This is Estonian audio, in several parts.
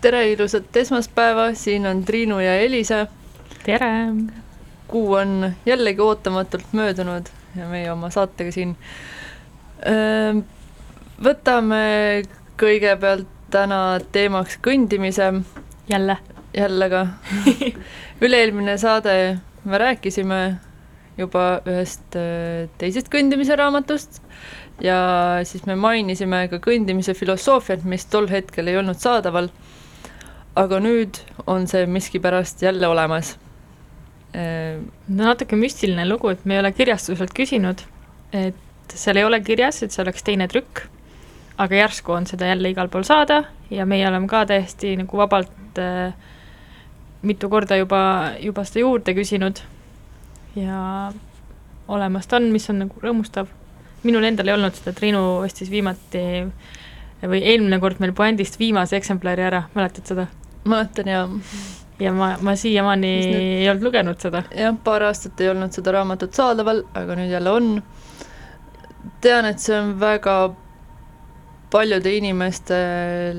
tere, ilusat esmaspäeva, siin on Triinu ja Elisa. tere! kuu on jällegi ootamatult möödunud ja meie oma saatega siin. võtame kõigepealt täna teemaks kõndimise. jälle? jälle ka üle-eelmine saade me rääkisime juba ühest teisest kõndimise raamatust ja siis me mainisime ka kõndimise filosoofiat, mis tol hetkel ei olnud saadaval aga nüüd on see miskipärast jälle olemas. no natuke müstiline lugu, et me ei ole kirjastuselt küsinud, et seal ei ole kirjas, et see oleks teine trükk, aga järsku on seda jälle igal pool saada ja meie oleme ka täiesti nagu vabalt äh, mitu korda juba, juba seda juurde küsinud ja olemas ta on, mis on nagu rõõmustav. minul endal ei olnud seda, Triinu ostis viimati või eelmine kord meil puändist viimase eksemplari ära, mäletad seda? Mäletan jaa. ja ma, ma siiamaani ei olnud lugenud seda. jah, paar aastat ei olnud seda raamatut saadaval, aga nüüd jälle on. tean, et see on väga paljude inimeste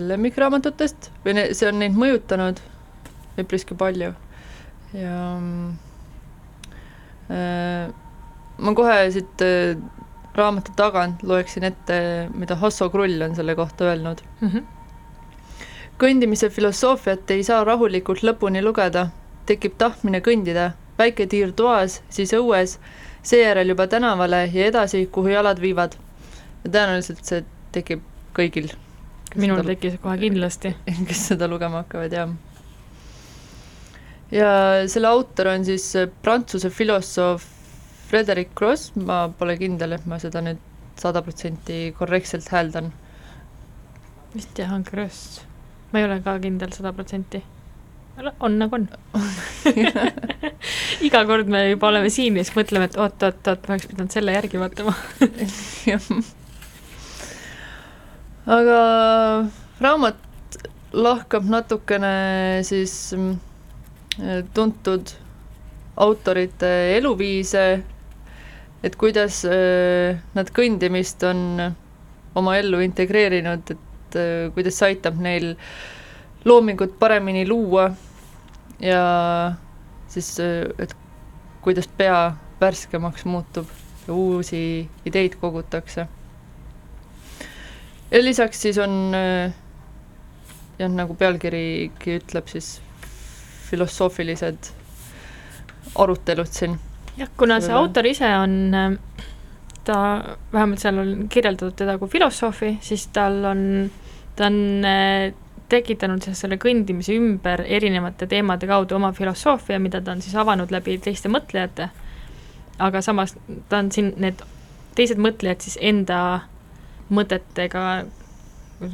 lemmikraamatutest või ne, see on neid mõjutanud üpriski palju ja äh, ma kohe siit äh, raamatu tagant loeksin ette, mida Hasso Krull on selle kohta öelnud mm. -hmm kõndimise filosoofiat ei saa rahulikult lõpuni lugeda, tekib tahtmine kõndida, väike tiir toas, siis õues, seejärel juba tänavale ja edasi, kuhu jalad viivad. ja tõenäoliselt see tekib kõigil. minul tekkis kohe kindlasti. kes seda lugema hakkavad, jah. ja selle autor on siis prantsuse filosoof Frederic Gross, ma pole kindel, et ma seda nüüd sada protsenti korrektselt hääldan. vist jah, on Gross ma ei ole ka kindel sada protsenti. on nagu on. Iga kord me juba oleme siin ja siis mõtleme, et oot-oot-oot, ma oleks pidanud selle järgi vaatama. Aga raamat lahkab natukene siis mm, tuntud autorite eluviise, et kuidas äh, nad kõndimist on oma ellu integreerinud, et et äh, kuidas see aitab neil loomingut paremini luua ja siis, äh, et kuidas pea värskemaks muutub ja uusi ideid kogutakse. ja lisaks siis on äh, jah, nagu pealkirigi ütleb, siis filosoofilised arutelud siin. jah, kuna see autor ise on ta, vähemalt seal on kirjeldatud teda kui filosoofi, siis tal on ta on äh, tekitanud siis selle kõndimise ümber erinevate teemade kaudu oma filosoofia, mida ta on siis avanud läbi teiste mõtlejate, aga samas ta on siin need teised mõtlejad siis enda mõtetega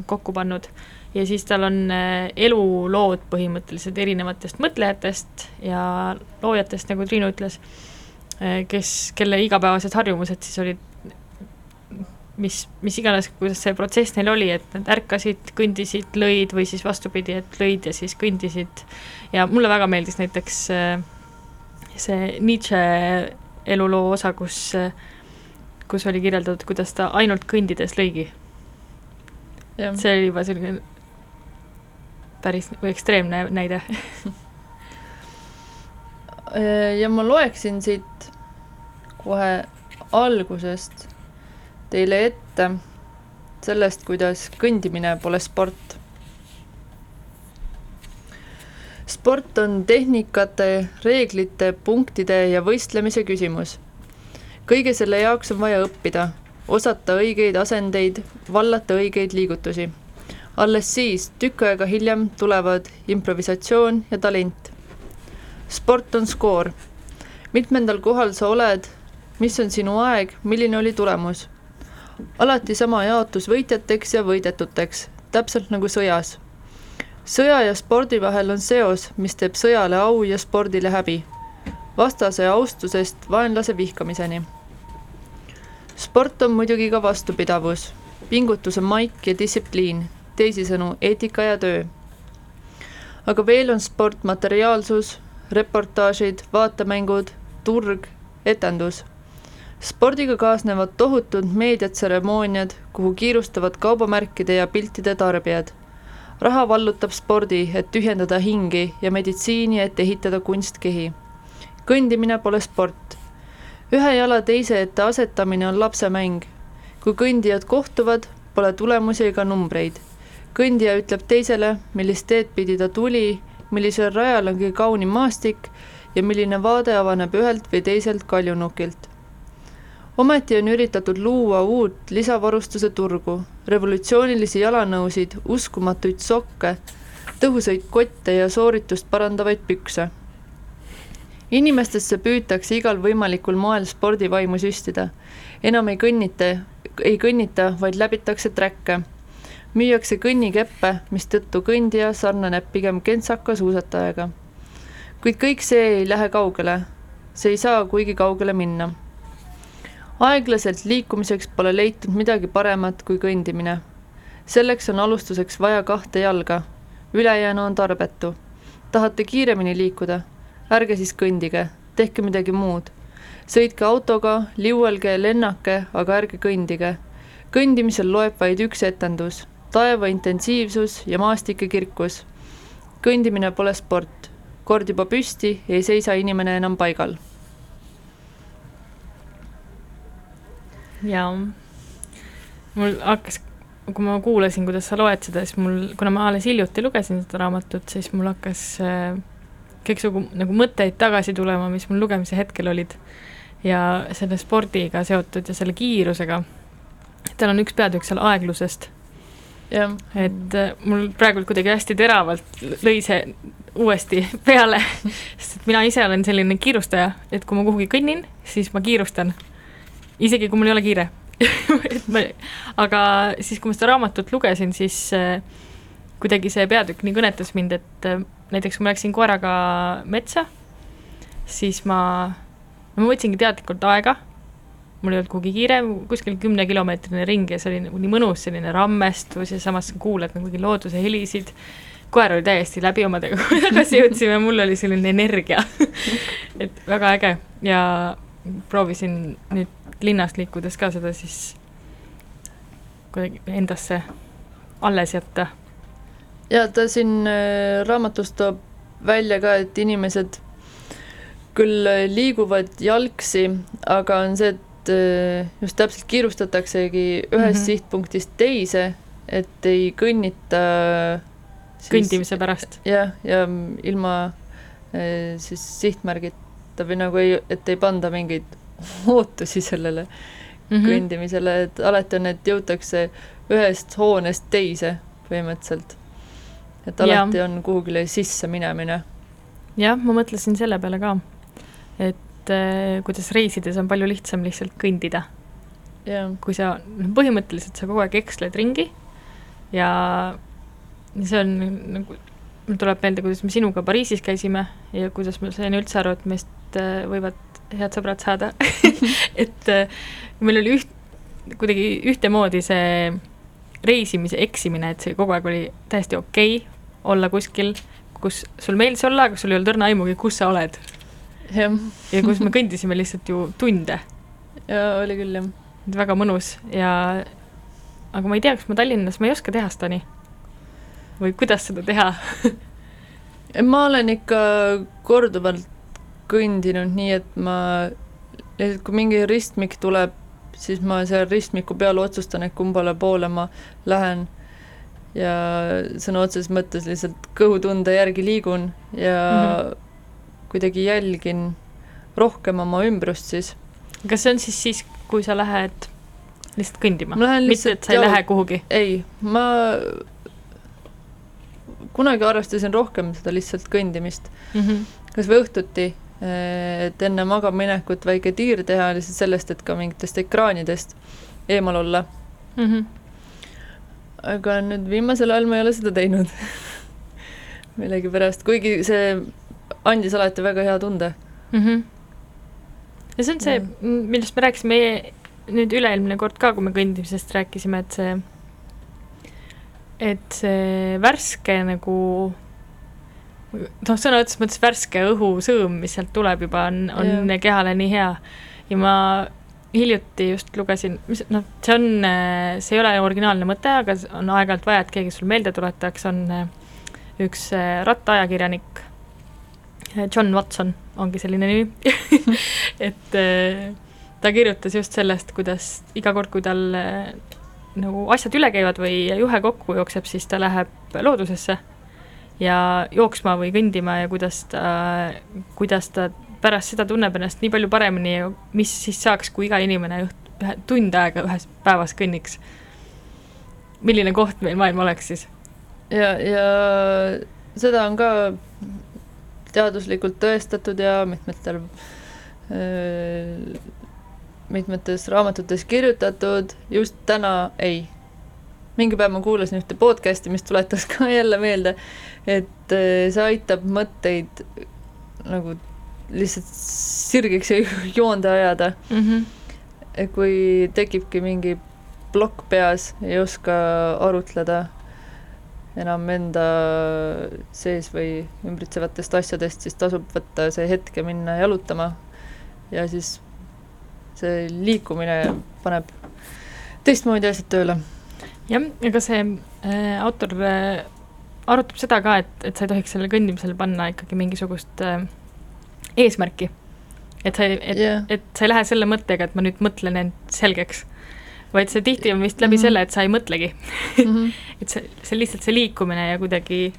kokku pannud. Ja siis tal on äh, elulood põhimõtteliselt erinevatest mõtlejatest ja loojatest, nagu Triinu ütles, kes, kelle igapäevased harjumused siis olid mis, mis iganes, kuidas see protsess neil oli, et nad ärkasid, kõndisid, lõid või siis vastupidi, et lõid ja siis kõndisid. ja mulle väga meeldis näiteks äh, see Nietzsche eluloo osa, kus, äh, kus oli kirjeldatud, kuidas ta ainult kõndides lõigi. see oli juba selline päris või ekstreemne näide ja ma loeksin siit kohe algusest teile ette sellest, kuidas kõndimine pole sport. sport on tehnikate, reeglite, punktide ja võistlemise küsimus. kõige selle jaoks on vaja õppida, osata õigeid asendeid, vallata õigeid liigutusi. alles siis, tükk aega hiljem, tulevad improvisatsioon ja talent. Sport on skoor. mitmendal kohal sa oled, mis on sinu aeg, milline oli tulemus alati sama jaotus võitjateks ja võidetuteks, täpselt nagu sõjas. sõja ja spordi vahel on seos, mis teeb sõjale au ja spordile häbi. vastase austusest vaenlase vihkamiseni. sport on muidugi ka vastupidavus, pingutuse maik ja distsipliin, teisisõnu eetika ja töö. aga veel on sport materiaalsus, reportaažid, vaatemängud, turg, etendus spordiga kaasnevad tohutud meediatseremooniad, kuhu kiirustavad kaubamärkide ja piltide tarbijad. raha vallutab spordi, et tühjendada hingi ja meditsiini, et ehitada kunstkehi. kõndimine pole sport. ühe jala teise ette asetamine on lapsemäng. kui kõndijad kohtuvad, pole tulemusi ega numbreid. kõndija ütleb teisele, millist teed pidi ta tuli, millisel rajal on kõige kaunim maastik ja milline vaade avaneb ühelt või teiselt kaljunukilt ometi on üritatud luua uut lisavarustuse turgu, revolutsioonilisi jalanõusid, uskumatuid sokke, tõhusaid kotte ja sooritust parandavaid pükse. inimestesse püütakse igal võimalikul moel spordivaimu süstida. enam ei kõnnita, ei kõnnita, vaid läbitakse träkke. Müüakse kõnnikeppe, mistõttu kõndija sarnaneb pigem kentsaka suusatajaga. kuid kõik see ei lähe kaugele. see ei saa kuigi kaugele minna aeglaselt liikumiseks pole leitud midagi paremat kui kõndimine. selleks on alustuseks vaja kahte jalga, ülejäänu on tarbetu. tahate kiiremini liikuda? ärge siis kõndige, tehke midagi muud. sõitke autoga, liuelge, lennake, aga ärge kõndige. kõndimisel loeb vaid üks etendus, taeva intensiivsus ja maastike kirkus. kõndimine pole sport, kord juba püsti, ei seisa inimene enam paigal jaa, mul hakkas, kui ma kuulasin, kuidas sa loed seda, siis mul, kuna ma alles hiljuti lugesin seda raamatut, siis mul hakkas äh, kõiksugu nagu mõtteid tagasi tulema, mis mul lugemise hetkel olid. ja selle spordiga seotud ja selle kiirusega. tal on üks peatükk seal aeglusest. Et äh, mul praegu kuidagi hästi teravalt lõi see uuesti peale, sest mina ise olen selline kiirustaja, et kui ma kuhugi kõnnin, siis ma kiirustan. Isegi kui mul ei ole kiire. Et ma, aga siis, kui ma seda raamatut lugesin, siis äh, kuidagi see peatükk nii kõnetas mind, et äh, näiteks kui ma läksin koeraga metsa, siis ma, ma võtsingi teadlikult aega, mul ei olnud kuhugi kiire, kuskil kümnekilomeetrine ring ja see oli nagu nii mõnus, selline rammestus ja samas kuuled nagu looduse helisid, koer oli täiesti läbi omadega, kui tagasi jõudsime, mul oli selline energia. Et väga äge. Ja proovisin nüüd linnast liikudes ka seda siis kuidagi endasse alles jätta. ja ta siin äh, raamatus toob välja ka, et inimesed küll äh, liiguvad jalgsi, aga on see, et äh, just täpselt kiirustataksegi ühest mm -hmm. sihtpunktist teise, et ei kõnnita siis, kõndimise pärast. jah, ja ilma siis sihtmärgita või nagu ei, et ei panda mingeid ootusi sellele mm -hmm. kõndimisele, et alati on, et jõutakse ühest hoonest teise põhimõtteliselt. et alati ja. on kuhugile sisse minemine. jah, ma mõtlesin selle peale ka, et äh, kuidas reisides on palju lihtsam lihtsalt kõndida. kui sa, noh põhimõtteliselt sa kogu aeg eksled ringi ja see on nagu, mul tuleb meelde, kuidas me sinuga Pariisis käisime ja kuidas ma sain üldse aru, et meist äh, võivad head sõbrad saada et äh, meil oli üht, kuidagi ühtemoodi see reisimise eksimine, et see kogu aeg oli täiesti okei okay olla kuskil, kus sul meeldis olla, aga sul ei olnud õrna aimugi, kus sa oled. Ja kus me kõndisime lihtsalt ju tunde. jaa, oli küll, jah. väga mõnus ja aga ma ei tea, kas ma Tallinnas, ma ei oska teha seda nii. või kuidas seda teha ma olen ikka korduvalt kõndinud nii, et ma lihtsalt, kui mingi ristmik tuleb, siis ma seal ristmiku peal otsustan, et kumbale poole ma lähen ja sõna otseses mõttes lihtsalt kõhutunde järgi liigun ja mm -hmm. Kuidagi jälgin rohkem oma ümbrust siis. kas see on siis siis, kui sa lähed lihtsalt kõndima? mitte, et sa ei lähe kuhugi? ei, ma kunagi arvestasin rohkem seda lihtsalt kõndimist mm. -hmm. kas või õhtuti et enne magamaminekut väike tiir teha lihtsalt sellest, et ka mingitest ekraanidest eemal olla mm. -hmm. aga nüüd viimasel ajal ma ei ole seda teinud millegipärast, kuigi see andis alati väga hea tunde mm. -hmm. ja see on see, millest me rääkisime nüüd üle-eelmine kord ka, kui me kõndimisest rääkisime, et see, et see värske nagu noh, sõna otseses mõttes värske õhusõõm, mis sealt tuleb juba, on, on yeah. kehale nii hea. ja ma hiljuti just lugesin, mis noh, see on, see ei ole originaalne mõte, aga on aeg-ajalt vaja, et keegi sul meelde tuletaks, on üks rattaajakirjanik, John Watson ongi selline nimi et ta kirjutas just sellest, kuidas iga kord, kui tal nagu asjad üle käivad või juhe kokku jookseb, siis ta läheb loodusesse ja jooksma või kõndima ja kuidas ta, kuidas ta pärast seda tunneb ennast nii palju paremini, mis siis saaks, kui iga inimene ühe tund aega ühes päevas kõnniks. milline koht meil maailm oleks siis? ja, ja seda on ka teaduslikult tõestatud ja mitmetel mitmetes raamatutes kirjutatud, just täna ei. mingi päev ma kuulasin ühte podcast'i, mis tuletas ka jälle meelde, et see aitab mõtteid nagu lihtsalt sirgeks ja joonde ajada mm. -hmm. kui tekibki mingi plokk peas, ei oska arutleda enam enda sees või ümbritsevatest asjadest, siis tasub võtta see hetk ja minna jalutama ja siis see liikumine paneb teistmoodi asjad tööle. jah, ega see äh, autor äh, arutab seda ka, et, et sa ei tohiks sellele kõndimisele panna ikkagi mingisugust äh, eesmärki. et sa ei, et yeah., et sa ei lähe selle mõttega, et ma nüüd mõtlen end selgeks, vaid see tihti on vist läbi mm -hmm. selle, et sa ei mõtlegi mm. -hmm. et see, see lihtsalt see liikumine ja kuidagi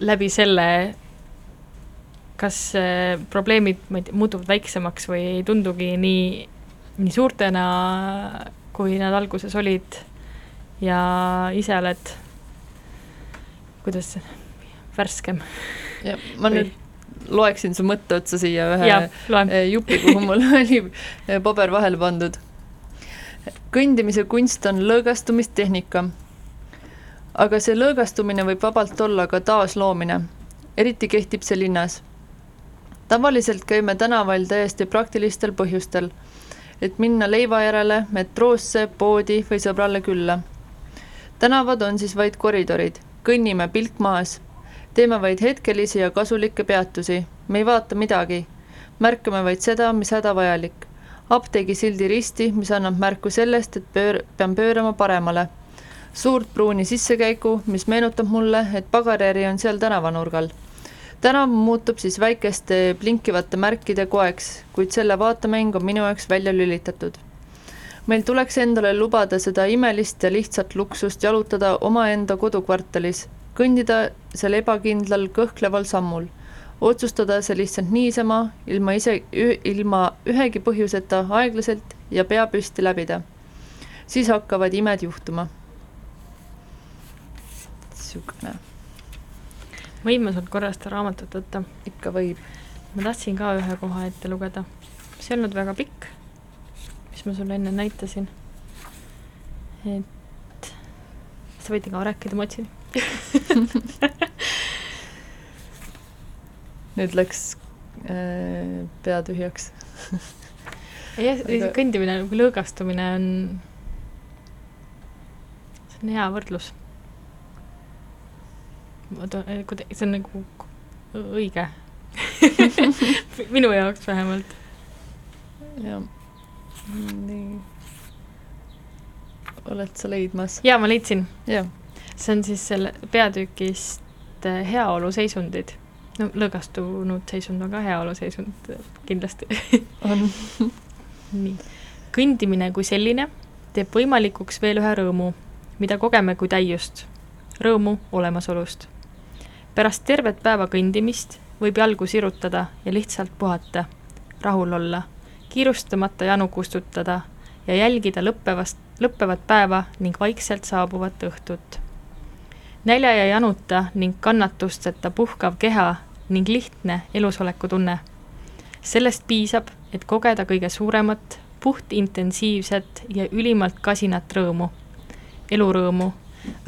läbi selle kas äh, probleemid, ma ei tea, muutuvad väiksemaks või ei tundugi nii, nii suurtena, kui nad alguses olid ja ise oled, kuidas see, värskem. ma nüüd loeksin su mõtte otsa siia ühe ja, jupi, kuhu mul oli paber vahele pandud. Kõndimise kunst on lõõgastumistehnika. aga see lõõgastumine võib vabalt olla ka taasloomine. eriti kehtib see linnas. tavaliselt käime tänaval täiesti praktilistel põhjustel, et minna leiva järele, metroosse, poodi või sõbrale külla. tänavad on siis vaid koridorid, kõnnime pilk maas teeme vaid hetkelisi ja kasulikke peatusi, me ei vaata midagi. märkame vaid seda, mis hädavajalik. Apteegisildi risti, mis annab märku sellest, et pöör-, pean pöörama paremale. suurt pruuni sissekäiku, mis meenutab mulle, et pagariäri on seal tänavanurgal. tänav muutub siis väikeste blinkivate märkide koeks, kuid selle vaatemäng on minu jaoks välja lülitatud meil tuleks endale lubada seda imelist ja lihtsat luksust jalutada omaenda kodukvartalis, kõndida seal ebakindlal kõhkleval sammul, otsustada see lihtsalt niisama, ilma ise, ilma ühegi põhjuseta aeglaselt ja pea püsti läbida. siis hakkavad imed juhtuma. niisugune. võin ma sult korra seda raamatut võtta? ikka võib. ma tahtsin ka ühe koha ette lugeda. see ei olnud väga pikk, mis ma sulle enne näitasin. et sa võid ka rääkida, ma otsin nüüd läks äh, pea tühjaks jah, kõndimine nagu lõõgastumine on, see on hea võrdlus. kuidagi, see on nagu õige minu jaoks vähemalt. jah, nii. oled sa leidmas? jaa, ma leidsin. see on siis selle peatükist äh, heaoluseisundid. No lõõgastunud seisund on ka heaoluseisund kindlasti on nii. kõndimine kui selline teeb võimalikuks veel ühe rõõmu, mida kogeme kui täiust, rõõmu olemasolust. pärast tervet päeva kõndimist võib jalgu sirutada ja lihtsalt puhata, rahul olla, kiirustamata janu kustutada ja jälgida lõppevast, lõppevat päeva ning vaikselt saabuvat õhtut nälja ja januta ning kannatusteta puhkav keha ning lihtne elusoleku tunne. sellest piisab, et kogeda kõige suuremat, puhtintensiivset ja ülimalt kasinat rõõmu, elurõõmu,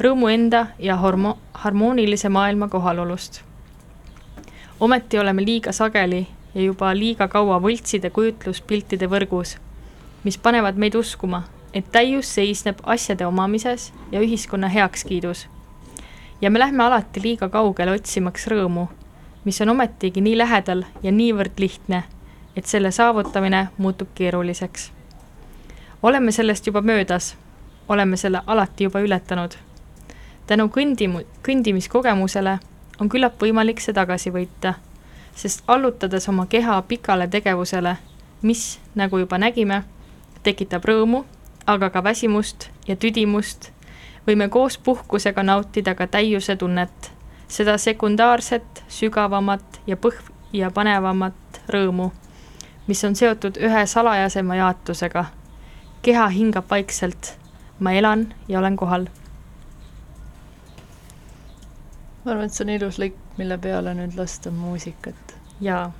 rõõmu enda ja hormo-, harmoonilise maailma kohalolust. ometi oleme liiga sageli ja juba liiga kaua võltside kujutluspiltide võrgus, mis panevad meid uskuma, et täius seisneb asjade omamises ja ühiskonna heakskiidus ja me lähme alati liiga kaugele otsimaks rõõmu, mis on ometigi nii lähedal ja niivõrd lihtne, et selle saavutamine muutub keeruliseks. oleme sellest juba möödas, oleme selle alati juba ületanud. tänu kõndimu-, kõndimiskogemusele on küllap võimalik see tagasi võita, sest allutades oma keha pikale tegevusele, mis, nagu juba nägime, tekitab rõõmu, aga ka väsimust ja tüdimust, võime koos puhkusega nautida ka täiuse tunnet, seda sekundaarset, sügavamat ja põh- ja panevamat rõõmu, mis on seotud ühe salajasema jaotusega. keha hingab vaikselt, ma elan ja olen kohal ma arvan, et see on ilus lõik, mille peale nüüd lasta muusikat. jaa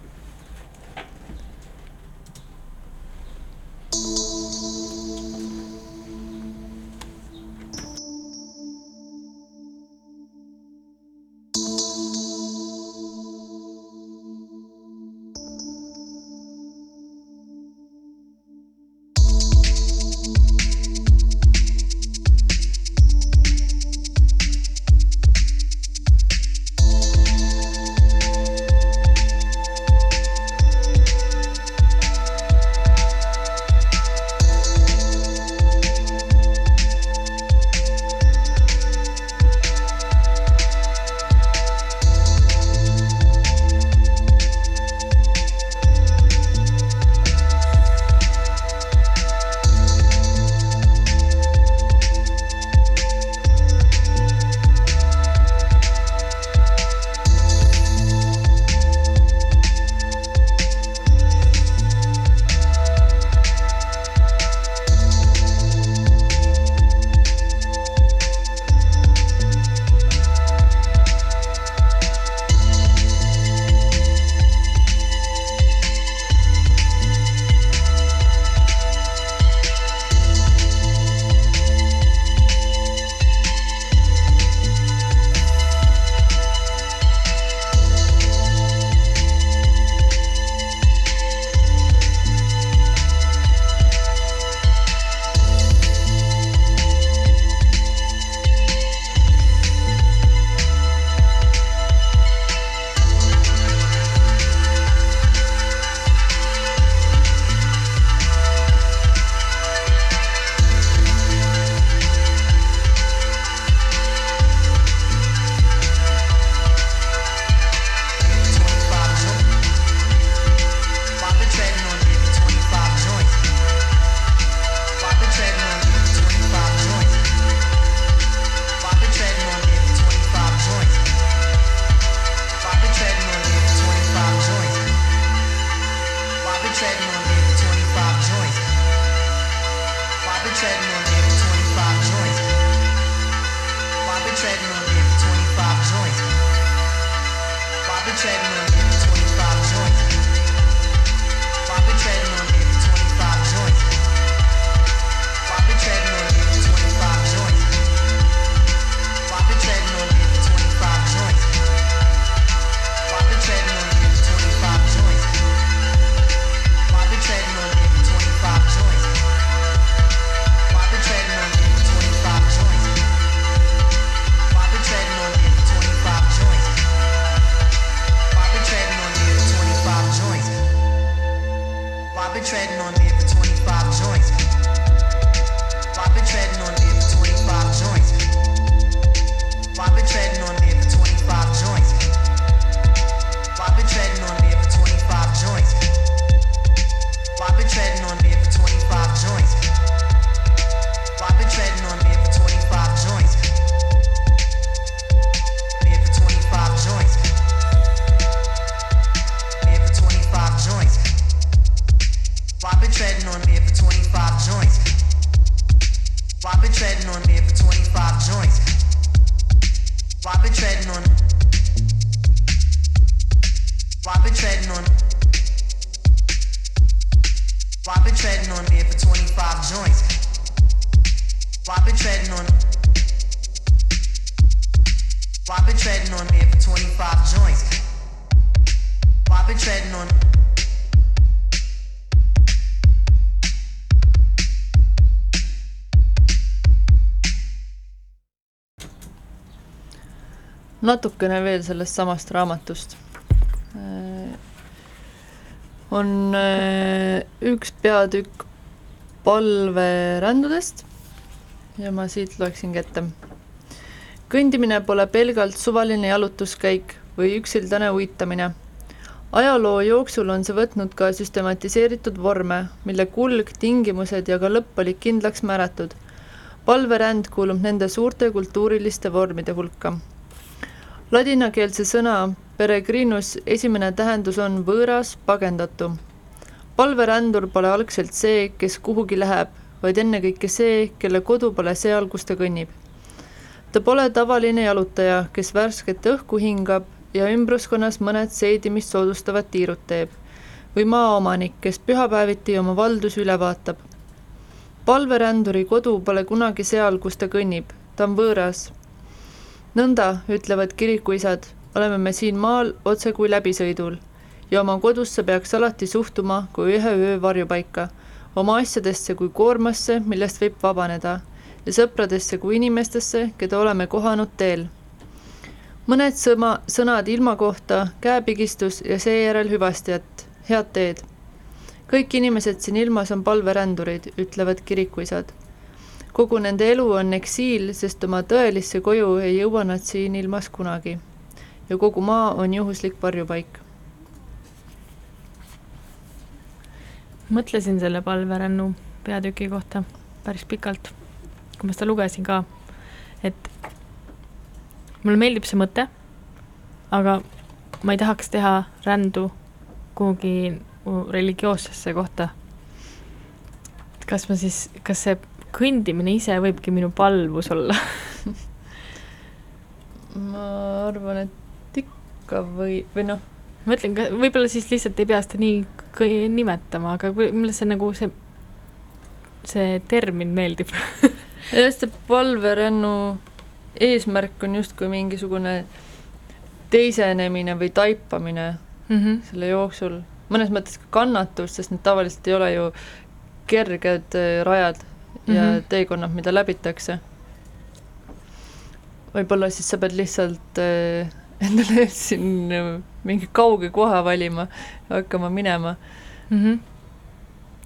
natukene veel sellest samast raamatust. on äh, üks peatükk palverändudest ja ma siit loeksingi ette. kõndimine pole pelgalt suvaline jalutuskäik või üksildane uitamine. ajaloo jooksul on see võtnud ka süstematiseeritud vorme, mille kulg, tingimused ja ka lõpp olid kindlaks määratud. palveränd kuulub nende suurte kultuuriliste vormide hulka. Ladinakeelse sõna peregrinus esimene tähendus on võõras, pagendatu. palverändur pole algselt see, kes kuhugi läheb vaid ennekõike see, kelle kodu pole seal, kus ta kõnnib. ta pole tavaline jalutaja, kes värsket õhku hingab ja ümbruskonnas mõned seedimist soodustavad tiirud teeb. või maaomanik, kes pühapäeviti oma valdusi üle vaatab. palveränduri kodu pole kunagi seal, kus ta kõnnib, ta on võõras. Nõnda, ütlevad kirikuisad, oleme me siin maal otse kui läbisõidul ja oma kodusse peaks alati suhtuma kui ühe öö varjupaika oma asjadesse kui koormasse, millest võib vabaneda ja sõpradesse kui inimestesse, keda oleme kohanud teel. mõned sõma, sõnad ilma kohta, käepigistus ja seejärel hüvastijat, head teed. kõik inimesed siin ilmas on palverändurid, ütlevad kirikuisad. Kogu nende elu on eksiil, sest oma tõelisse koju ei jõua nad siin ilmas kunagi. ja kogu maa on juhuslik varjupaik mõtlesin selle palverännu peatüki kohta päris pikalt, kui ma seda lugesin ka, et mulle meeldib see mõte, aga ma ei tahaks teha rändu kuhugi religioossesse kohta. kas ma siis, kas see kõndimine ise võibki minu palvus olla. Ma arvan, et ikka või, või noh ma mõtlen, võib-olla siis lihtsalt ei pea seda nii nimetama, aga mulle see nagu see, see termin meeldib. Jah, see palverännu eesmärk on justkui mingisugune teisenemine või taipamine mm -hmm. selle jooksul, mõnes mõttes ka kannatus, sest need tavaliselt ei ole ju kerged äh, rajad ja mm -hmm. teekonnad, mida läbitakse. võib-olla siis sa pead lihtsalt äh, endale siin äh, mingi kauge koha valima ja hakkama minema mm. -hmm.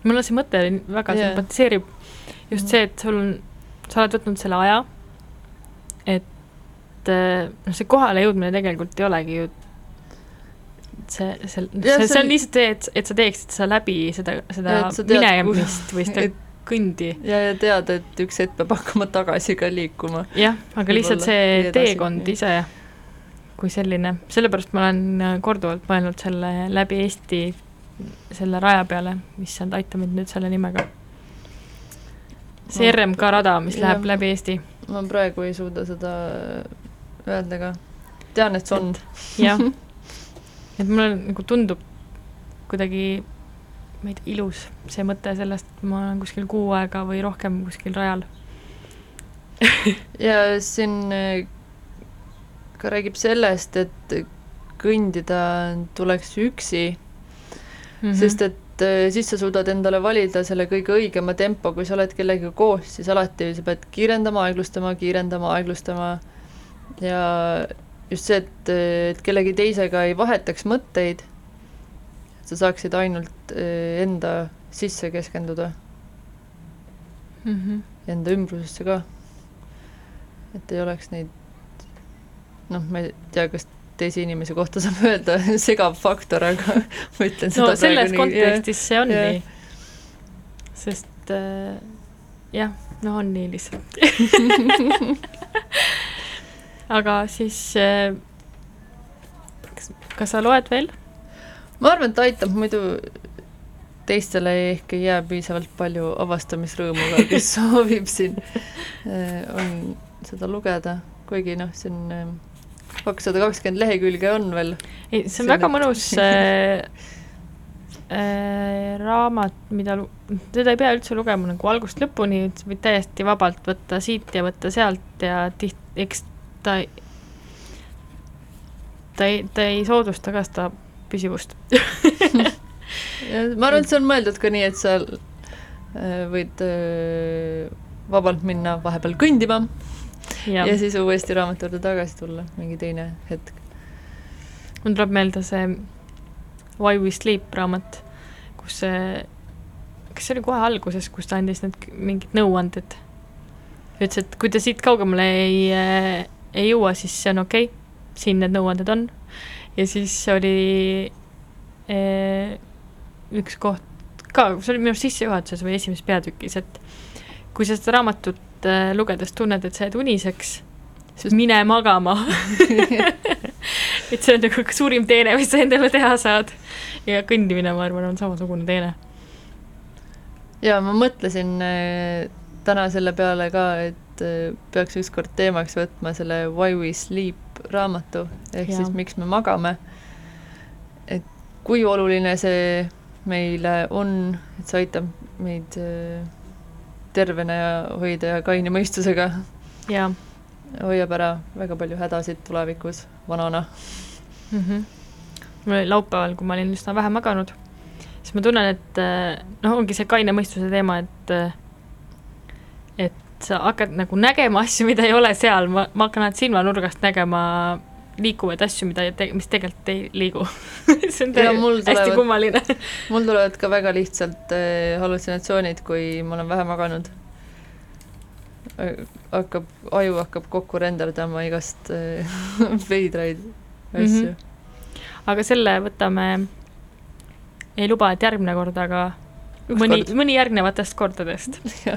mulle see mõte väga yeah. sümpatiseerib, just mm -hmm. see, et sul on, sa oled võtnud selle aja, et äh, noh, see kohale jõudmine tegelikult ei olegi ju see, see, see, see on lihtsalt see, et, et sa teeksid seda läbi seda, seda minemist või seda kõndi. ja, ja teada, et üks hetk peab hakkama tagasi ka liikuma. jah, aga lihtsalt see teekond ise kui selline, sellepärast ma olen äh, korduvalt mõelnud selle läbi Eesti, selle raja peale, mis on Aita mind nüüd selle nimega. see RMK rada, mis jah, läheb läbi Eesti. ma praegu ei suuda seda öelda ka, tean, et see on. jah, et mulle nagu tundub kuidagi ma ei tea, ilus. See mõte sellest, et ma olen kuskil kuu aega või rohkem kuskil rajal. Ja siin ka räägib sellest, et kõndida tuleks üksi mm, -hmm. sest et äh, siis sa suudad endale valida selle kõige õigema tempo, kui sa oled kellegagi koos, siis alati sa pead kiirendama, aeglustama, kiirendama, aeglustama. Ja just see, et, et kellegi teisega ei vahetaks mõtteid, sa saaksid ainult äh, enda sisse keskenduda mm. -hmm. Enda ümbrusesse ka. et ei oleks neid noh, ma ei tea, kas teise inimese kohta saab öelda segav faktor, aga ma ütlen seda no selles kontekstis nii, see on ja. nii. sest äh, jah, no on nii lihtsalt aga siis äh, kas, kas sa loed veel? Ma arvan, et aitab, muidu teistele ehk ei jää piisavalt palju avastamisrõõmu ka, kes soovib siin äh, on seda lugeda, kuigi noh, on äh, kakssada kakskümmend lehekülge on veel. ei, see on väga mõnus äh, äh, raamat, mida, teda ei pea üldse lugema nagu algusest lõpuni, võid täiesti vabalt võtta siit ja võtta sealt ja tiht-, eks ta, ta ei, ta ei soodusta ka seda püsivust ma arvan, et see on mõeldud ka nii, et sa äh, võid äh, vabalt minna vahepeal kõndima ja. ja siis uuesti raamatu juurde tagasi tulla, mingi teine hetk. mul tuleb meelde see Why we sleep raamat kus see, kas see oli kohe alguses, kus ta andis need mingid nõuanded? ütles, et kui te siit kaugemale ei, ei jõua, siis see on okei okay., siin need nõuanded on. Ja siis oli eh, üks koht ka, see oli minu arust sissejuhatuses või esimeses peatükis, et kui sa seda raamatut eh, lugedes tunned, et sa jääd uniseks, siis mine magama et see on nagu suurim teene, mis sa endale teha saad. ja kõndimine, ma arvan, on samasugune teene. ja ma mõtlesin äh, täna selle peale ka, et äh, peaks ükskord teemaks võtma selle Why we sleep raamatu, ehk Jaa. siis miks me magame. et kui oluline see meile on, et see aitab meid äh, tervena ja hoida ja kaine mõistusega, jaa hoiab ära väga palju hädasid tulevikus vanana. mm. -hmm. mul oli laupäeval, kui ma olin üsna vähe maganud, siis ma tunnen, et äh, noh, ongi see kaine mõistuse teema, et äh, et sa hakkad nagu nägema asju, mida ei ole seal, ma, ma hakkan alati silmanurgast nägema liikuvaid asju, mida te-, mis tegelikult ei liigu. See on Ja mul hästi tulevad- kummaline. mul tulevad ka väga lihtsalt äh, hallutsinatsioonid, kui ma olen vähe maganud. hakkab, aju hakkab kokku renderdama igast äh, veidraid asju. Mm. aga selle võtame, ei luba, et järgmine kord, aga Üks mõni mõni järgnevatest kordadest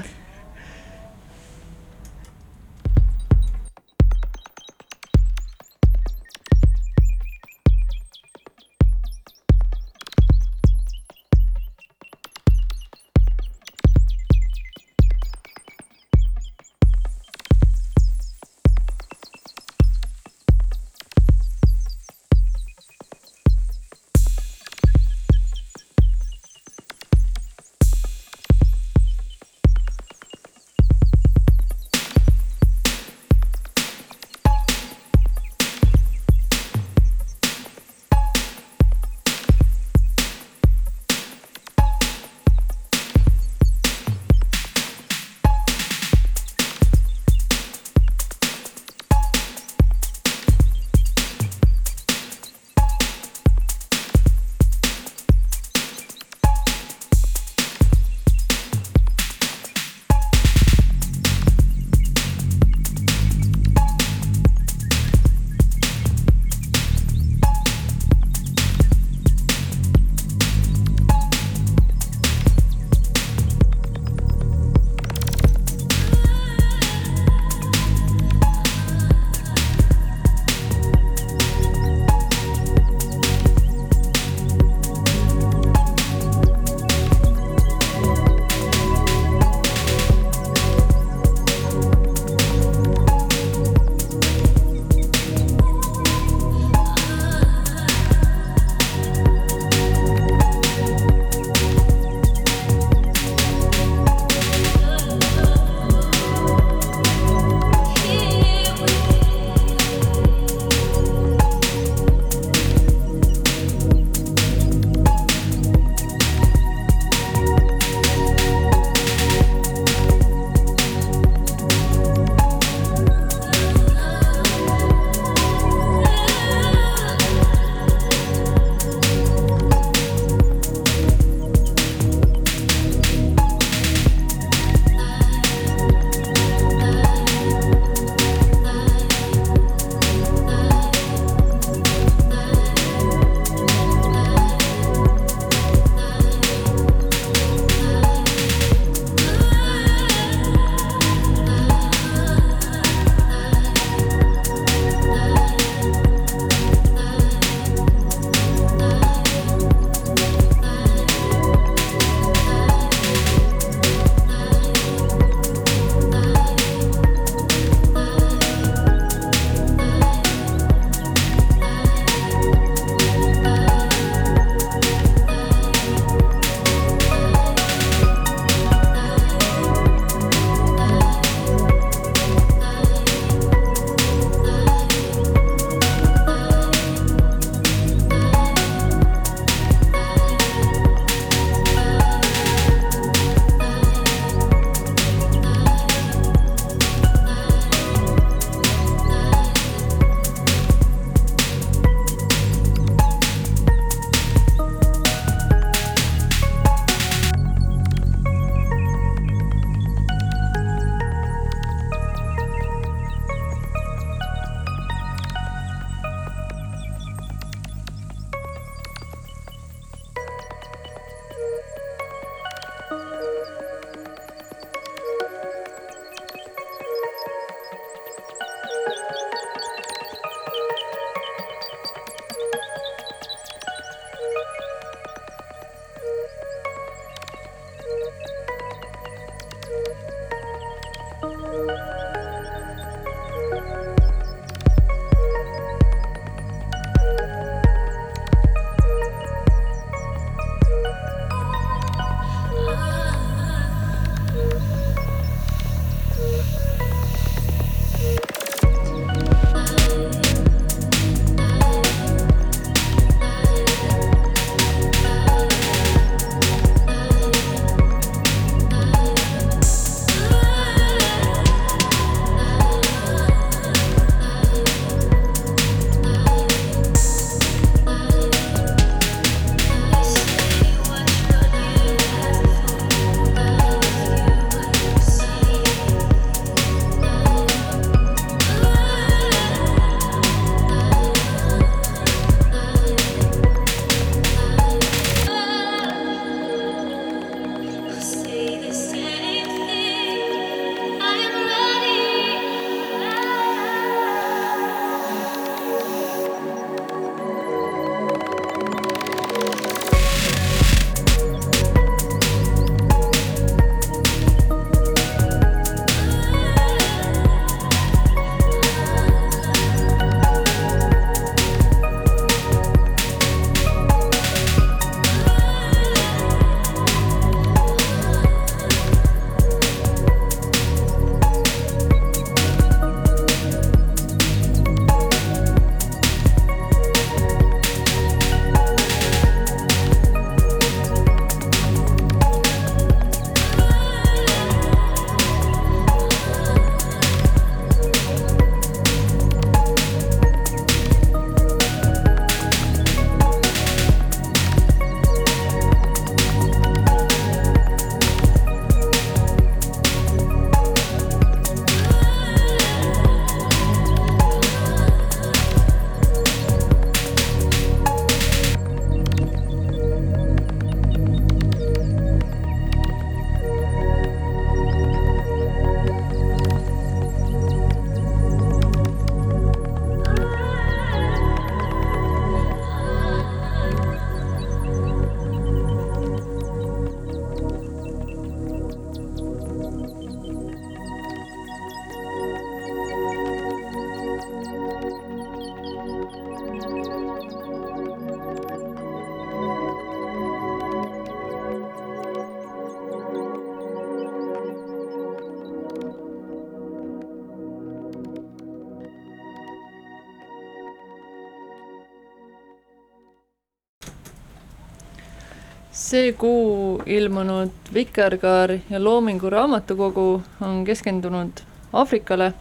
see kuu ilmunud Vikerkaar ja Loomingu Raamatukogu on keskendunud Aafrikale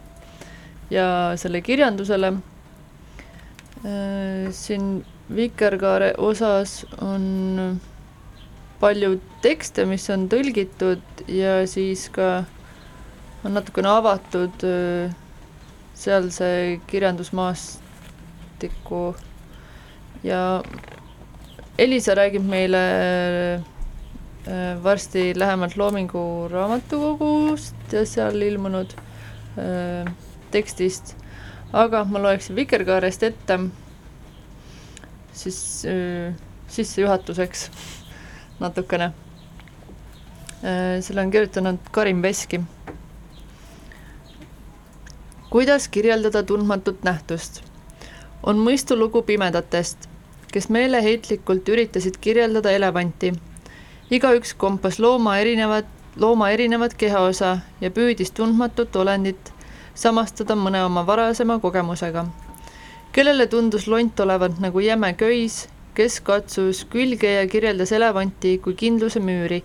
ja selle kirjandusele. siin Vikerkaare osas on palju tekste, mis on tõlgitud ja siis ka on natukene avatud sealse kirjandusmaastiku ja Elisa räägib meile varsti lähemalt Loomingu Raamatukogust ja seal ilmunud äh, tekstist, aga ma loeksin Vikerkaarest ette siis äh, sissejuhatuseks natukene äh,. selle on kirjutanud Karin Veski. kuidas kirjeldada tundmatut nähtust? on mõistulugu pimedatest kes meeleheitlikult üritasid kirjeldada elevanti. igaüks kompas looma erinevat, looma erinevat kehaosa ja püüdis tundmatut olendit samastada mõne oma varasema kogemusega. kellele tundus lont olevat nagu jäme köis, kes katsus külge ja kirjeldas elevanti kui kindluse müüri,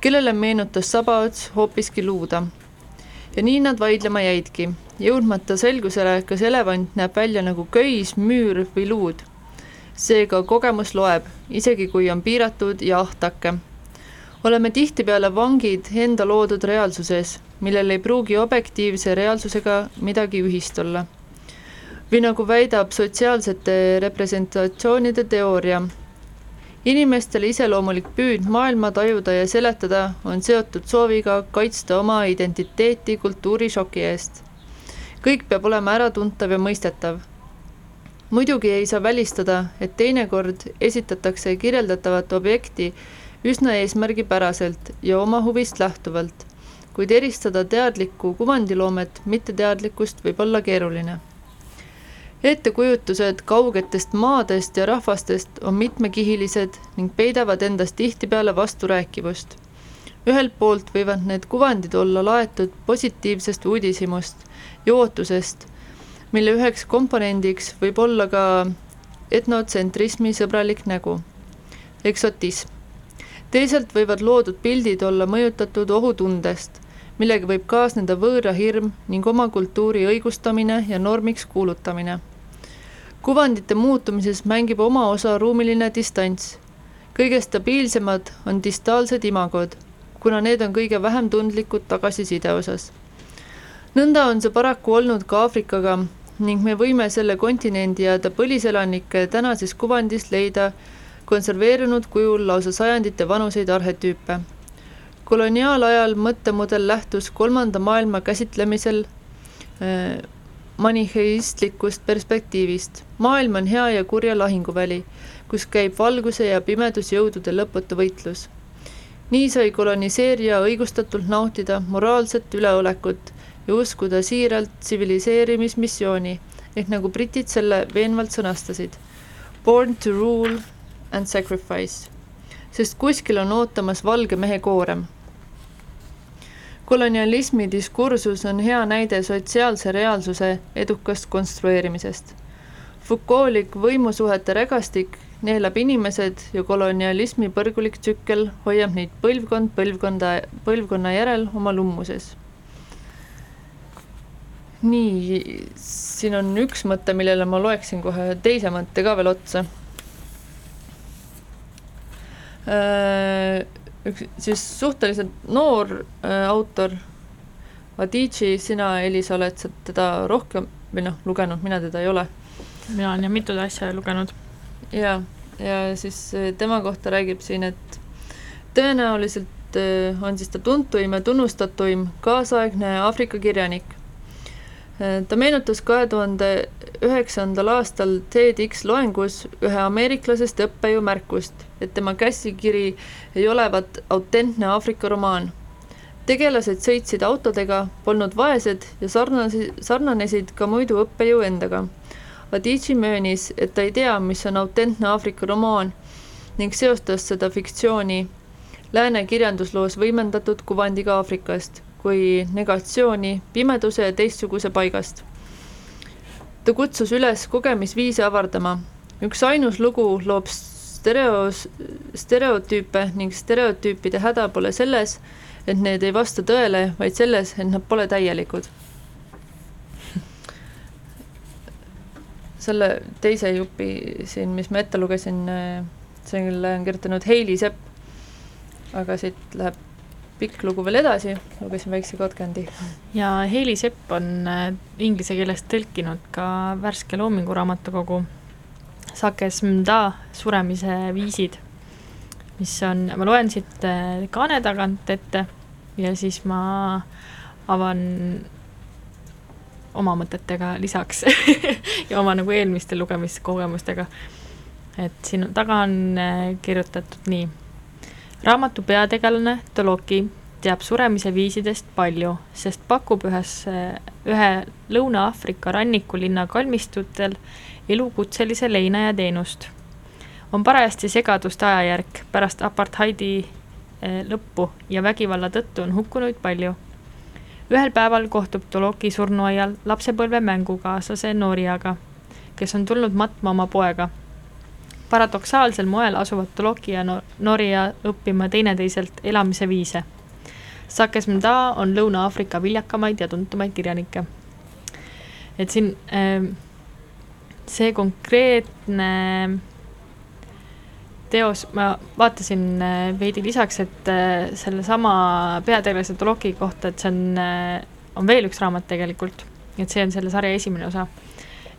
kellele meenutas sabaots hoopiski luuda. ja nii nad vaidlema jäidki, jõudmata selgusele, kas elevant näeb välja nagu köis, müür või luud seega kogemus loeb, isegi kui on piiratud ja ahtake. oleme tihtipeale vangid enda loodud reaalsuses, millel ei pruugi objektiivse reaalsusega midagi ühist olla. või nagu väidab sotsiaalsete representatsioonide teooria, inimestele iseloomulik püüd maailma tajuda ja seletada on seotud sooviga kaitsta oma identiteeti kultuurishoki eest. kõik peab olema äratuntav ja mõistetav muidugi ei saa välistada, et teinekord esitatakse kirjeldatavat objekti üsna eesmärgipäraselt ja oma huvist lähtuvalt, kuid eristada teadlikku kuvandiloomet mitteteadlikust võib olla keeruline. ettekujutused kaugetest maadest ja rahvastest on mitmekihilised ning peidavad endas tihtipeale vasturääkivust. ühelt poolt võivad need kuvandid olla laetud positiivsest uudishimust ja ootusest mille üheks komponendiks võib olla ka etnotsentrismi sõbralik nägu, eksotism. teisalt võivad loodud pildid olla mõjutatud ohutundest, millega võib kaasneda võõra hirm ning oma kultuuri õigustamine ja normiks kuulutamine. kuvandite muutumises mängib oma osa ruumiline distants. kõige stabiilsemad on distaalsed imagod, kuna need on kõige vähem tundlikud tagasiside osas nõnda on see paraku olnud ka Aafrikaga, ning me võime selle kontinendi ja ta põliselanike tänases kuvandis leida konserveerunud kujul lausa sajandite vanuseid arhetüüpe. koloniaalajal mõttemudel lähtus kolmanda maailma käsitlemisel äh, maniheistlikust perspektiivist. maailm on hea ja kurja lahinguväli, kus käib valguse ja pimedusjõudude lõputu võitlus. nii sai koloniseerija õigustatult nautida moraalset üleolekut ja uskuda siiralt tsiviliseerimismissiooni, ehk nagu britid selle veenvalt sõnastasid. Born to rule and sacrifice, sest kuskil on ootamas valge mehe koorem. kolonialismi diskursus on hea näide sotsiaalse reaalsuse edukast konstrueerimisest. Foucaultlik võimusuhete rägastik neelab inimesed ja kolonialismi põrgulik tsükkel hoiab neid põlvkond põlvkonda, põlvkonna järel oma lummuses nii, siin on üks mõte, millele ma loeksin kohe teise mõtte ka veel otsa. Äh, üks siis suhteliselt noor äh, autor, Adichie, sina, Elisa, oled sa teda rohkem või noh, lugenud, mina teda ei ole. mina olen jah mitut asja lugenud. ja, ja siis äh, tema kohta räägib siin, et tõenäoliselt on siis ta tuntuim ja tunnustatuim kaasaegne Aafrika kirjanik ta meenutas kahe tuhande üheksandal aastal TEDx loengus ühe ameeriklasest õppejõu märkust, et tema käsikiri ei olevat autentne Aafrika romaan. tegelased sõitsid autodega, polnud vaesed ja sarnasi, sarnanesid ka muidu õppejõu endaga. Adichie möönis, et ta ei tea, mis on autentne Aafrika romaan ning seostas seda fiktsiooni lääne kirjandusloos võimendatud kuvandiga Aafrikast kui negatsiooni pimeduse ja teistsuguse paigast. ta kutsus üles kogemisviise avardama. üks ainus lugu loob stereos, stereotüüpe ning stereotüüpide häda pole selles, et need ei vasta tõele, vaid selles, et nad pole täielikud. selle teise jupi siin, mis ma ette lugesin, selle on kirjutanud Heili Sepp, aga siit läheb pikk lugu veel edasi, lugesin väikse katkendi. ja Heili Sepp on äh, inglise keelest tõlkinud ka värske Loomingu raamatukogu Sakes Mda suremise viisid, mis on, ma loen siit äh, kaane tagant ette ja siis ma avan oma mõtetega lisaks ja oma nagu eelmiste lugemiskogemustega. et siin taga on äh, kirjutatud nii. Raamatu peategelane Toloki teab suremise viisidest palju, sest pakub ühes, ühe Lõuna-Aafrika rannikulinna kalmistutel elukutselise leinaja teenust. on parajasti segaduste ajajärk pärast apartheidi äh, lõppu ja vägivalla tõttu on hukkunuid palju ühel päeval kohtub Toloki surnuaial lapsepõlve mängukaaslase Noriaga, kes on tulnud matma oma poega. Paradoksaalsel moel asuvad Toloki ja Noria õppima teineteiselt elamise viise. Sakes Mda on Lõuna-Aafrika viljakamaid ja tuntumaid kirjanikke. et siin ähm, see konkreetne teos, ma vaatasin äh, veidi lisaks, et äh, sellesama peategelase Toloki kohta, et see on, äh, on veel üks raamat tegelikult, et see on selle sarja esimene osa.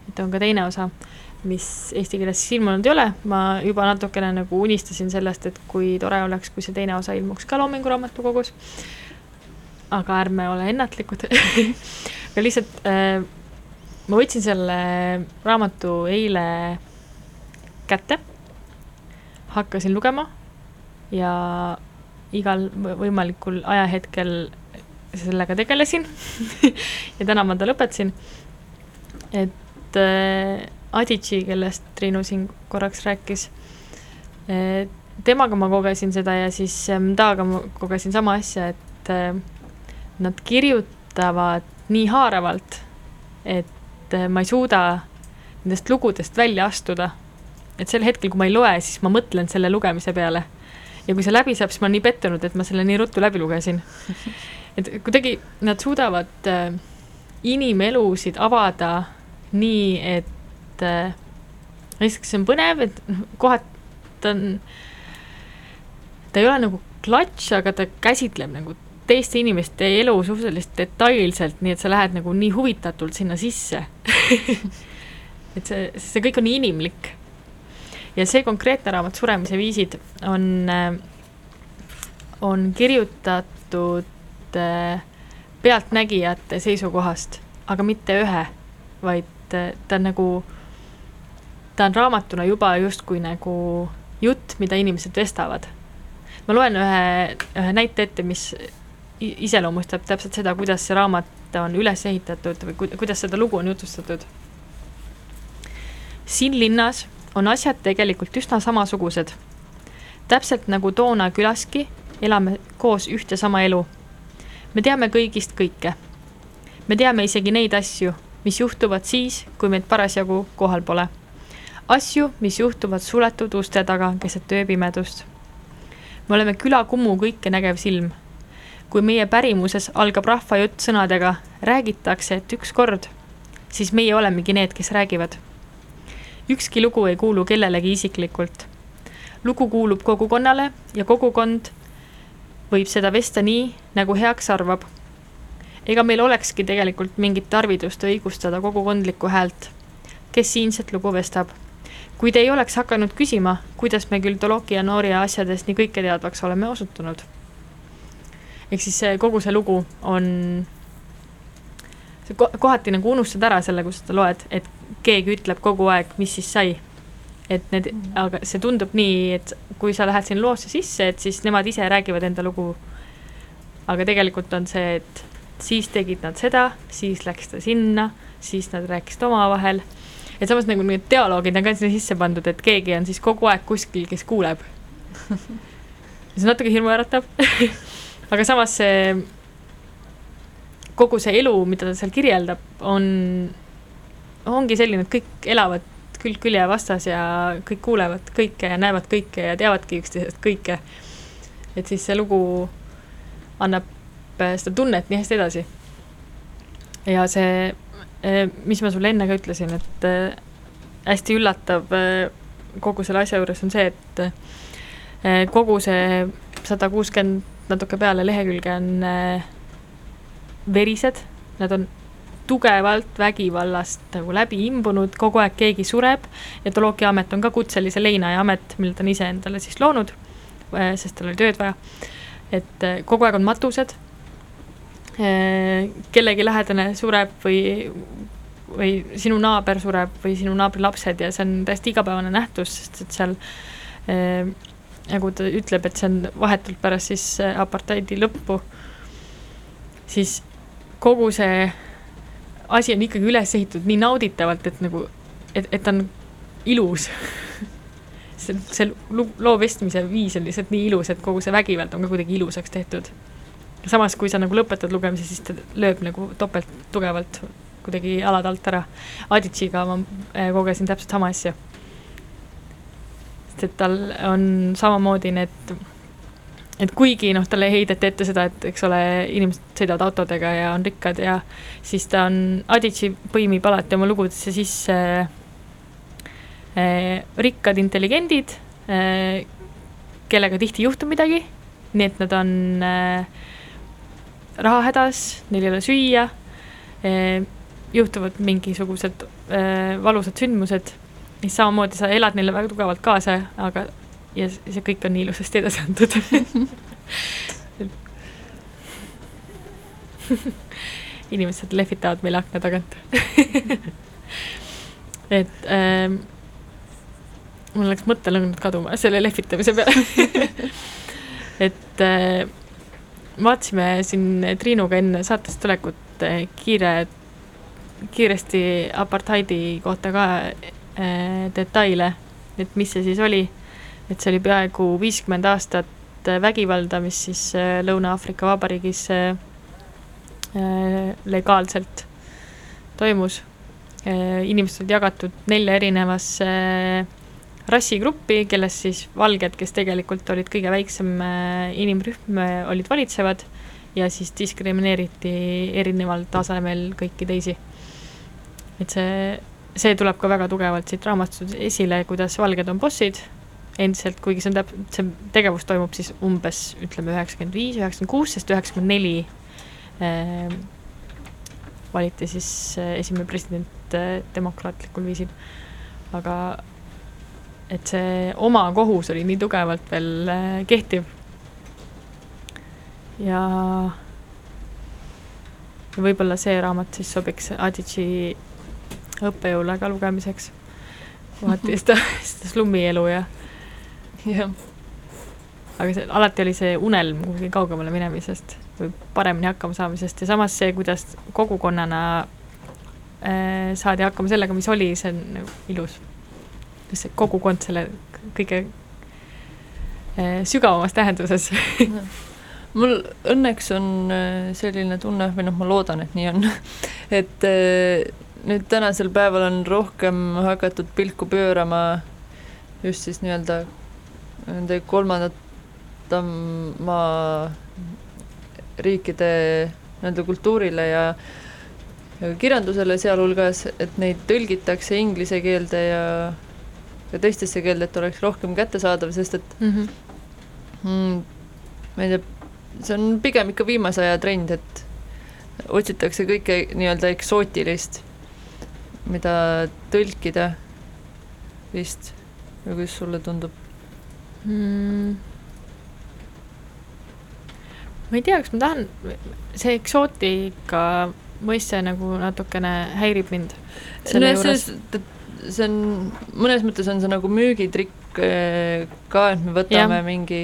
et on ka teine osa, mis eesti keeles siis ilmunud ei ole, ma juba natukene nagu unistasin sellest, et kui tore oleks, kui see teine osa ilmuks ka Loomingu Raamatukogus, aga ärme ole ennatlikud. Aga lihtsalt äh, ma võtsin selle raamatu eile kätte hakkasin lugema ja igal võimalikul ajahetkel sellega tegelesin. Ja täna ma ta lõpetasin. et äh, Adici, kellest Triinu siin korraks rääkis äh,, temaga ma kogesin seda ja siis Mdaga äh, ma kogesin sama asja, et äh, nad kirjutavad nii haaravalt, et ma ei suuda nendest lugudest välja astuda et sel hetkel, kui ma ei loe, siis ma mõtlen selle lugemise peale. ja kui see läbi saab, siis ma olen nii pettunud, et ma selle nii ruttu läbi lugesin. et kuidagi nad suudavad inimelusid avada nii, et äh, esiteks see on põnev, et kohati ta on, ta ei ole nagu klatš, aga ta käsitleb nagu teiste inimeste elu suhteliselt detailselt, nii et sa lähed nagu nii huvitatult sinna sisse. Et see, see kõik on nii inimlik. Ja see konkreetne raamat Suremise viisid on, äh, on kirjutatud äh, pealtnägijate seisukohast, aga mitte ühe, vaid äh, ta on nagu, ta on raamatuna juba justkui nagu jutt, mida inimesed vestavad. ma loen ühe, ühe näite ette, mis iseloomustab täpselt seda, kuidas see raamat on üles ehitatud või kuidas seda lugu on jutustatud. siin linnas on asjad tegelikult üsna samasugused. täpselt nagu toona külaski elame koos ühte sama elu. me teame kõigist kõike. me teame isegi neid asju, mis juhtuvad siis, kui meid parasjagu kohal pole. Asju, mis juhtuvad suletud uste taga keset ööpimedust. me oleme küla Kumu kõikenägev silm. kui meie pärimuses algab rahvajutt sõnadega räägitakse, et ükskord, siis meie olemegi need, kes räägivad ükski lugu ei kuulu kellelegi isiklikult. lugu kuulub kogukonnale ja kogukond võib seda vesta nii, nagu heaks arvab. ega meil olekski tegelikult mingit tarvidust õigustada kogukondlikku häält, kes siinset lugu vestab. Kui te ei oleks hakanud küsima, kuidas me küll Toloki ja Nooria asjadest nii kõiketeadvaks oleme osutunud. ehk siis see kogu see lugu on sa kohati nagu unustad ära selle, kus sa loed, et keegi ütleb kogu aeg, mis siis sai. et need, mm. aga see tundub nii, et kui sa lähed sinna loosse sisse, et siis nemad ise räägivad enda lugu. aga tegelikult on see, et siis tegid nad seda, siis läks ta sinna, siis nad rääkisid omavahel. Et samas nagu need dialoogid on ka sinna sisse pandud, et keegi on siis kogu aeg kuskil, kes kuuleb see on natuke hirmuäratav aga samas see kogu see elu, mida ta seal kirjeldab, on, ongi selline, et kõik elavad külg külje vastas ja kõik kuulevad kõike ja näevad kõike ja teavadki üksteisest kõike. et siis see lugu annab äh, seda tunnet nii hästi edasi. ja see, mis ma sulle enne ka ütlesin, et äh, hästi üllatav kogu selle asja juures on see, et kogu see sada kuuskümmend natuke peale lehekülge on verised, nad on tugevalt vägivallast nagu läbi imbunud, kogu aeg keegi sureb, etoloogiaamet on ka kutselise leinaja amet, mille ta on ise endale siis loonud, äh, sest tal oli tööd vaja, et äh, kogu aeg on matused, äh, kellegi lähedane sureb või, või sinu naaber sureb või sinu naabri lapsed ja see on täiesti igapäevane nähtus, sest et seal nagu ta ütleb, et see on vahetult pärast siis apartheidi lõppu, siis kogu see asi on ikkagi üles ehitatud nii nauditavalt, et nagu, et, et ta on ilus see, see loo vestmise viis on lihtsalt nii ilus, et kogu see vägivald on ka kuidagi ilusaks tehtud. Samas, kui sa nagu lõpetad lugemise, siis ta lööb nagu topelt tugevalt kuidagi jalad alt ära. Aditšiga ma eh, kogesin täpselt sama asja. sest et tal on samamoodi need et kuigi noh, talle heideti ette seda, et eks ole, inimesed sõidavad autodega ja on rikkad ja siis ta on, Adici põimib alati oma lugudesse sisse äh, rikkad intelligendid äh,, kellega tihti ei juhtu midagi, nii et nad on äh, rahahädas, neil ei ole süüa äh,, juhtuvad mingisugused äh, valusad sündmused, siis samamoodi sa elad neile väga tugevalt kaasa, aga ja see kõik on nii ilusasti edasi antud. Inimesed lehvitavad meil akna tagant. Et ähm, mul läks mõttelõng kaduma selle lehvitamise peale. Et äh, vaatasime siin Triinuga enne saatest tulekut äh, kiire, kiiresti apartheidi kohta ka äh, detaile, et mis see siis oli et see oli peaaegu viiskümmend aastat äh, vägivalda, mis siis Lõuna-Aafrika Vabariigis legaalselt toimus. inimesed olid jagatud nelja erinevasse rassigruppi, kellest siis valged, kes tegelikult olid kõige väiksem inimrühm, olid valitsevad ja siis diskrimineeriti erineval tasemel kõiki teisi. et see, see tuleb ka väga tugevalt siit raamatust esile, kuidas valged on bossid endiselt, kuigi see on täp-, see tegevus toimub siis umbes ütleme üheksakümmend viis, üheksakümmend kuus, sest üheksakümmend neli äh, valiti siis äh, esimene president äh, demokraatlikul viisil. aga et see oma kohus oli nii tugevalt veel äh, kehtiv. ja võib-olla see raamat siis sobiks Adici õppejõule ka lugemiseks. kohati seda, seda slummielu ja jah. aga see, alati oli see unelm kuhugi kaugemale minemisest või paremini hakkama saamisest ja samas see, kuidas kogukonnana äh, saadi hakkama sellega, mis oli, see on nagu ilus. see kogukond selle kõige äh, sügavamas tähenduses mul õnneks on äh, selline tunne, või noh, ma loodan, et nii on, et äh, nüüd tänasel päeval on rohkem hakatud pilku pöörama just siis nii-öelda nende kolmandate maa riikide nii-öelda kultuurile ja ja kirjandusele sealhulgas, et neid tõlgitakse inglise keelde ja ja teistesse keelde, et oleks rohkem kättesaadav, sest et mm -hmm. mm, ma ei tea, see on pigem ikka viimase aja trend, et otsitakse kõike nii-öelda eksootilist, mida tõlkida vist, või kuidas sulle tundub? mm.? ma ei tea, kas ma tahan, see eksootika mõiste nagu natukene häirib mind. no selles, see on, mõnes mõttes on see nagu müügitrikk eh, ka, et me võtame ja. mingi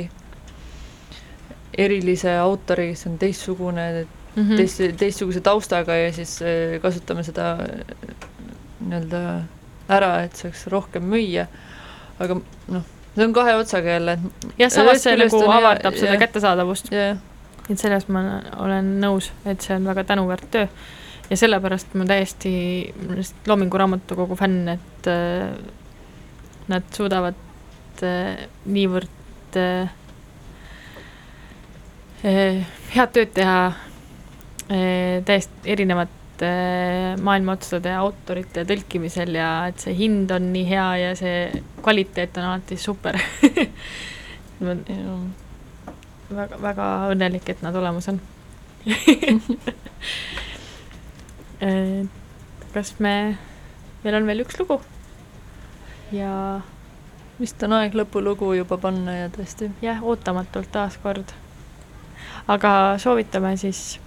erilise autori, kes on teistsugune, mm -hmm. teist, teistsuguse taustaga ja siis eh, kasutame seda eh, nii-öelda ära, et saaks rohkem müüa, aga noh see on kahe otsaga jälle. jah, samas see nagu avardab ja, seda ja, kättesaadavust. et selles ma olen nõus, et see on väga tänuväärt töö. Ja sellepärast ma täiesti Loomingu Raamatukogu fänn, et äh, nad suudavad äh, niivõrd äh, head tööd teha täiesti erinevate maailma otstade autorite tõlkimisel ja et see hind on nii hea ja see kvaliteet on alati super ma väga, väga õnnelik, et nad olemas on kas me, meil on veel üks lugu ja vist on aeg lõpulugu juba panna ja tõesti. jah, ootamatult taas kord. aga soovitame siis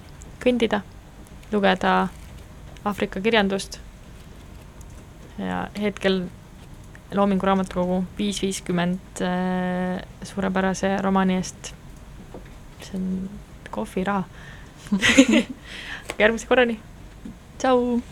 kõndida, lugeda Aafrika kirjandust ja hetkel Loomingu Raamatukogu viis viiskümmend äh, suurepärase romaani eest. see on kohviraha järgmise korrani. Tšau.